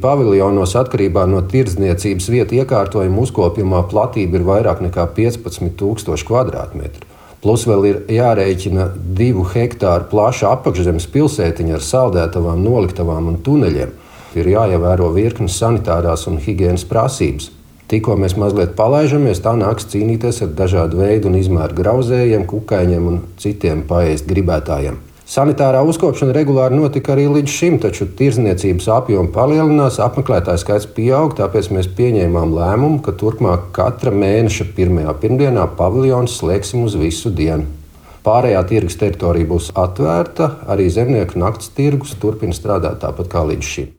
Paviljonos atkarībā no tirdzniecības vietas iekārtojuma uzkopjumā platība ir vairāk nekā 15,000 km2. Plus vēl ir jārēķina divu hektāru plaša apakšzemes pilsētiņa ar saldētavām, noliktavām un tuneļiem. Ir jāievēro virknes sanitārās un higiēnas prasības. Tikko mēs mazliet palaižamies, tā nāks cīnīties ar dažādu veidu un izmēru grauzējiem, kukaiņiem un citiem paēst gribētājiem. Sanitārā uzkopšana regulāri notika arī līdz šim, taču tirzniecības apjoma palielinās, apmeklētāju skaits pieaug, tāpēc mēs pieņēmām lēmumu, ka turpmāk katra mēneša pirmajā pirmdienā paviljons slēgsim uz visu dienu. Pārējā tirgus teritorija būs atvērta, arī zemnieku nakts tirgus turpina strādāt tāpat kā līdz šim.